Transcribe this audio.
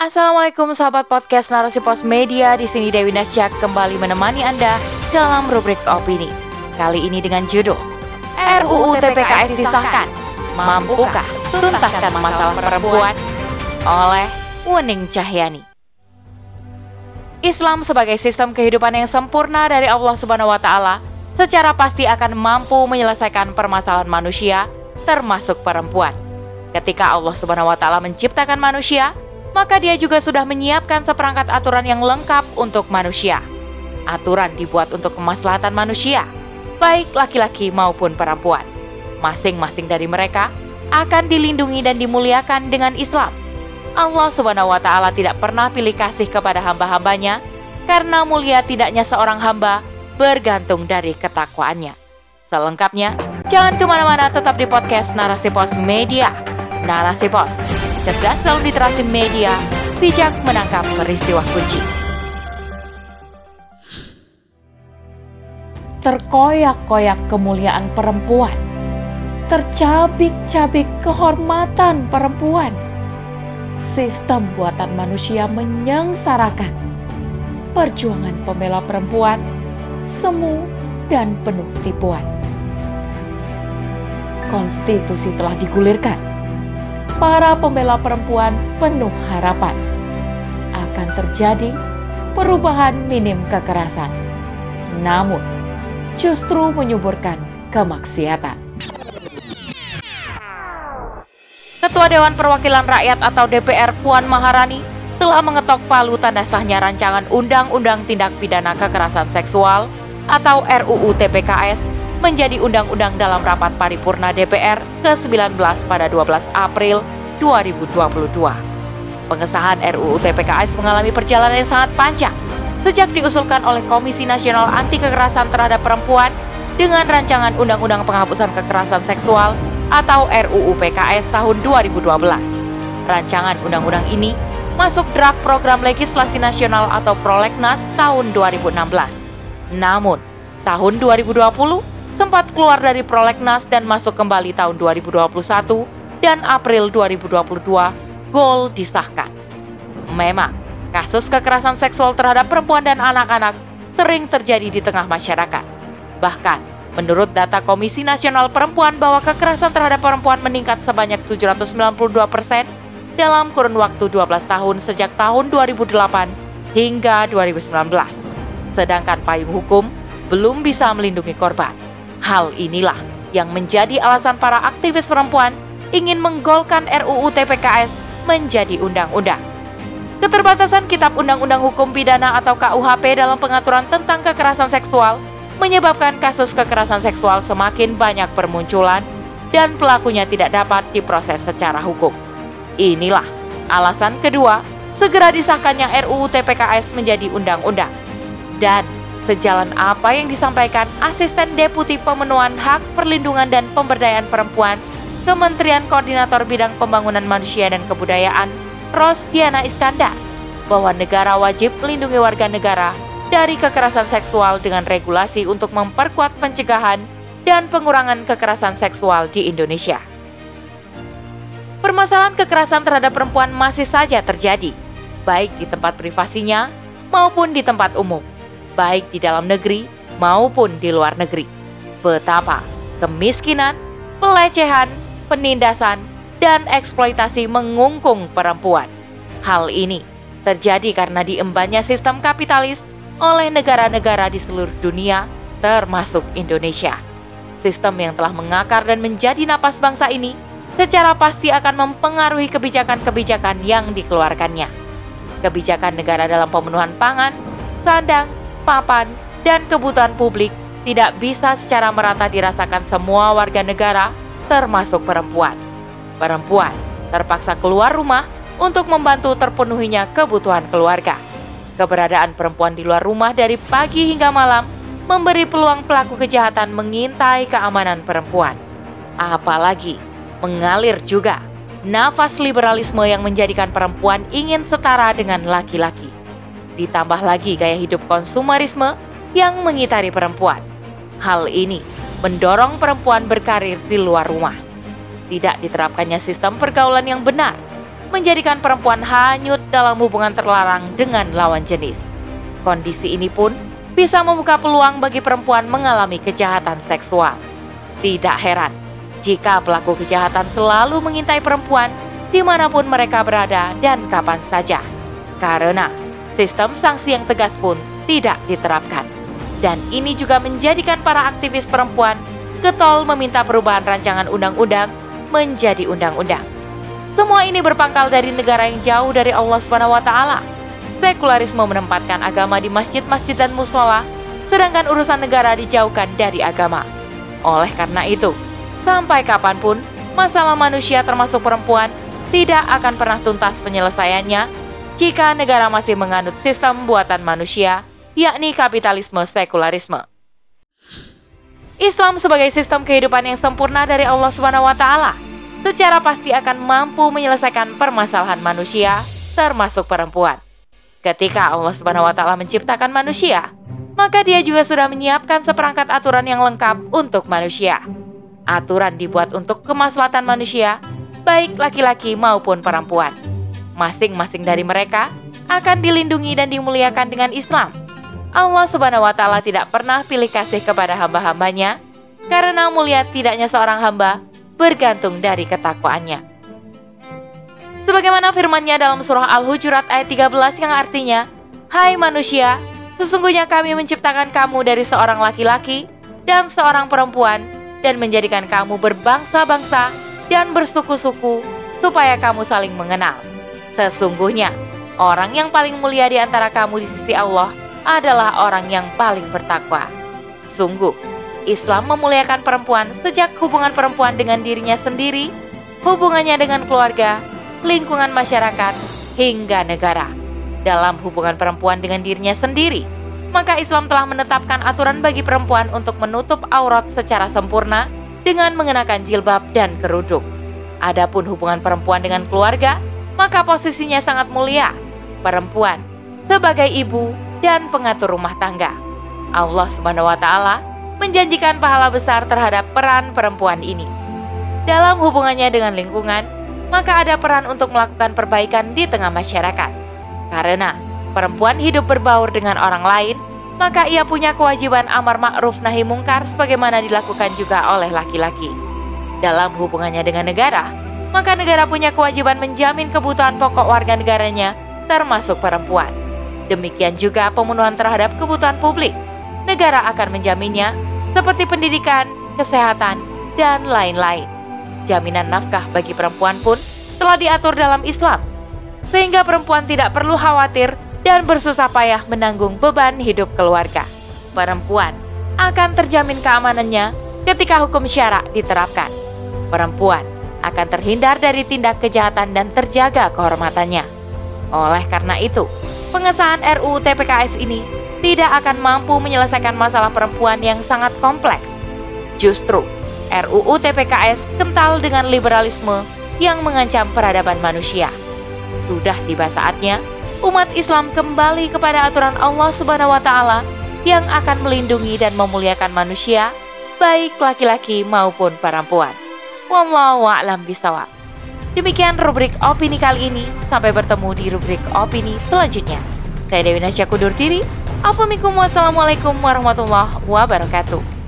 Assalamualaikum sahabat podcast Narasi Pos Media. Di sini Dewi Nasjak kembali menemani Anda dalam rubrik opini. Kali ini dengan judul RUU TPKS disahkan. Mampukah tuntaskan masalah perempuan? Oleh Wening Cahyani. Islam sebagai sistem kehidupan yang sempurna dari Allah Subhanahu wa taala secara pasti akan mampu menyelesaikan permasalahan manusia termasuk perempuan. Ketika Allah Subhanahu wa taala menciptakan manusia, maka dia juga sudah menyiapkan seperangkat aturan yang lengkap untuk manusia. Aturan dibuat untuk kemaslahatan manusia, baik laki-laki maupun perempuan. Masing-masing dari mereka akan dilindungi dan dimuliakan dengan Islam. Allah Subhanahu wa taala tidak pernah pilih kasih kepada hamba-hambanya karena mulia tidaknya seorang hamba bergantung dari ketakwaannya. Selengkapnya, jangan ke mana-mana tetap di podcast Narasi Pos Media. Narasi Pos cerdas dalam literasi media, bijak menangkap peristiwa kunci. Terkoyak-koyak kemuliaan perempuan, tercabik-cabik kehormatan perempuan. Sistem buatan manusia menyengsarakan. Perjuangan pembela perempuan semu dan penuh tipuan. Konstitusi telah digulirkan para pembela perempuan penuh harapan akan terjadi perubahan minim kekerasan, namun justru menyuburkan kemaksiatan. Ketua Dewan Perwakilan Rakyat atau DPR Puan Maharani telah mengetok palu tanda sahnya rancangan Undang-Undang Tindak Pidana Kekerasan Seksual atau RUU TPKS menjadi undang-undang dalam rapat paripurna DPR ke-19 pada 12 April 2022. Pengesahan RUU TPKS mengalami perjalanan yang sangat panjang sejak diusulkan oleh Komisi Nasional Anti Kekerasan Terhadap Perempuan dengan rancangan Undang-Undang Penghapusan Kekerasan Seksual atau RUU PKS tahun 2012. Rancangan undang-undang ini masuk draft program legislasi nasional atau Prolegnas tahun 2016. Namun, tahun 2020 sempat keluar dari prolegnas dan masuk kembali tahun 2021 dan April 2022 gol disahkan. Memang, kasus kekerasan seksual terhadap perempuan dan anak-anak sering terjadi di tengah masyarakat. Bahkan, menurut data Komisi Nasional Perempuan bahwa kekerasan terhadap perempuan meningkat sebanyak 792 persen dalam kurun waktu 12 tahun sejak tahun 2008 hingga 2019. Sedangkan payung hukum belum bisa melindungi korban. Hal inilah yang menjadi alasan para aktivis perempuan ingin menggolkan RUU TPKS menjadi undang-undang. Keterbatasan Kitab Undang-Undang Hukum Pidana atau KUHP dalam pengaturan tentang kekerasan seksual menyebabkan kasus kekerasan seksual semakin banyak bermunculan dan pelakunya tidak dapat diproses secara hukum. Inilah alasan kedua segera disahkannya RUU TPKS menjadi undang-undang. Dan sejalan apa yang disampaikan Asisten Deputi Pemenuhan Hak Perlindungan dan Pemberdayaan Perempuan Kementerian Koordinator Bidang Pembangunan Manusia dan Kebudayaan Rosdiana Iskandar bahwa negara wajib melindungi warga negara dari kekerasan seksual dengan regulasi untuk memperkuat pencegahan dan pengurangan kekerasan seksual di Indonesia. Permasalahan kekerasan terhadap perempuan masih saja terjadi, baik di tempat privasinya maupun di tempat umum baik di dalam negeri maupun di luar negeri. Betapa kemiskinan, pelecehan, penindasan, dan eksploitasi mengungkung perempuan. Hal ini terjadi karena diembannya sistem kapitalis oleh negara-negara di seluruh dunia, termasuk Indonesia. Sistem yang telah mengakar dan menjadi napas bangsa ini secara pasti akan mempengaruhi kebijakan-kebijakan yang dikeluarkannya. Kebijakan negara dalam pemenuhan pangan, sandang, papan, dan kebutuhan publik tidak bisa secara merata dirasakan semua warga negara, termasuk perempuan. Perempuan terpaksa keluar rumah untuk membantu terpenuhinya kebutuhan keluarga. Keberadaan perempuan di luar rumah dari pagi hingga malam memberi peluang pelaku kejahatan mengintai keamanan perempuan. Apalagi mengalir juga nafas liberalisme yang menjadikan perempuan ingin setara dengan laki-laki. Ditambah lagi gaya hidup konsumerisme yang mengitari perempuan. Hal ini mendorong perempuan berkarir di luar rumah. Tidak diterapkannya sistem pergaulan yang benar, menjadikan perempuan hanyut dalam hubungan terlarang dengan lawan jenis. Kondisi ini pun bisa membuka peluang bagi perempuan mengalami kejahatan seksual. Tidak heran jika pelaku kejahatan selalu mengintai perempuan di mana pun mereka berada dan kapan saja, karena sistem sanksi yang tegas pun tidak diterapkan. Dan ini juga menjadikan para aktivis perempuan getol meminta perubahan rancangan undang-undang menjadi undang-undang. Semua ini berpangkal dari negara yang jauh dari Allah Subhanahu wa taala. Sekularisme menempatkan agama di masjid-masjid dan musola, sedangkan urusan negara dijauhkan dari agama. Oleh karena itu, sampai kapan pun masalah manusia termasuk perempuan tidak akan pernah tuntas penyelesaiannya jika negara masih menganut sistem buatan manusia, yakni kapitalisme sekularisme. Islam sebagai sistem kehidupan yang sempurna dari Allah Subhanahu wa taala secara pasti akan mampu menyelesaikan permasalahan manusia, termasuk perempuan. Ketika Allah Subhanahu wa taala menciptakan manusia, maka dia juga sudah menyiapkan seperangkat aturan yang lengkap untuk manusia. Aturan dibuat untuk kemaslahatan manusia, baik laki-laki maupun perempuan. Masing-masing dari mereka akan dilindungi dan dimuliakan dengan Islam. Allah Subhanahu wa taala tidak pernah pilih kasih kepada hamba-hambanya karena mulia tidaknya seorang hamba bergantung dari ketakwaannya. Sebagaimana firmannya dalam surah Al-Hujurat ayat 13 yang artinya, Hai manusia, sesungguhnya kami menciptakan kamu dari seorang laki-laki dan seorang perempuan dan menjadikan kamu berbangsa-bangsa dan bersuku-suku supaya kamu saling mengenal. Sesungguhnya, orang yang paling mulia di antara kamu di sisi Allah adalah orang yang paling bertakwa. Sungguh, Islam memuliakan perempuan sejak hubungan perempuan dengan dirinya sendiri, hubungannya dengan keluarga, lingkungan masyarakat, hingga negara. Dalam hubungan perempuan dengan dirinya sendiri, maka Islam telah menetapkan aturan bagi perempuan untuk menutup aurat secara sempurna dengan mengenakan jilbab dan kerudung. Adapun hubungan perempuan dengan keluarga, maka posisinya sangat mulia. Perempuan sebagai ibu dan pengatur rumah tangga. Allah Subhanahu wa taala menjanjikan pahala besar terhadap peran perempuan ini. Dalam hubungannya dengan lingkungan, maka ada peran untuk melakukan perbaikan di tengah masyarakat. Karena perempuan hidup berbaur dengan orang lain, maka ia punya kewajiban amar ma'ruf nahi mungkar sebagaimana dilakukan juga oleh laki-laki. Dalam hubungannya dengan negara, maka negara punya kewajiban menjamin kebutuhan pokok warga negaranya, termasuk perempuan. Demikian juga pemenuhan terhadap kebutuhan publik. Negara akan menjaminnya seperti pendidikan, kesehatan, dan lain-lain. Jaminan nafkah bagi perempuan pun telah diatur dalam Islam, sehingga perempuan tidak perlu khawatir dan bersusah payah menanggung beban hidup keluarga. Perempuan akan terjamin keamanannya ketika hukum syarak diterapkan. Perempuan akan terhindar dari tindak kejahatan dan terjaga kehormatannya. Oleh karena itu, pengesahan RUU TPKS ini tidak akan mampu menyelesaikan masalah perempuan yang sangat kompleks. Justru, RUU TPKS kental dengan liberalisme yang mengancam peradaban manusia. Sudah tiba saatnya umat Islam kembali kepada aturan Allah Subhanahu wa taala yang akan melindungi dan memuliakan manusia, baik laki-laki maupun perempuan. Wallahu a'lam bishawab. Demikian rubrik opini kali ini. Sampai bertemu di rubrik opini selanjutnya. Saya Dewi Nasya kudur diri. Assalamualaikum warahmatullahi wabarakatuh.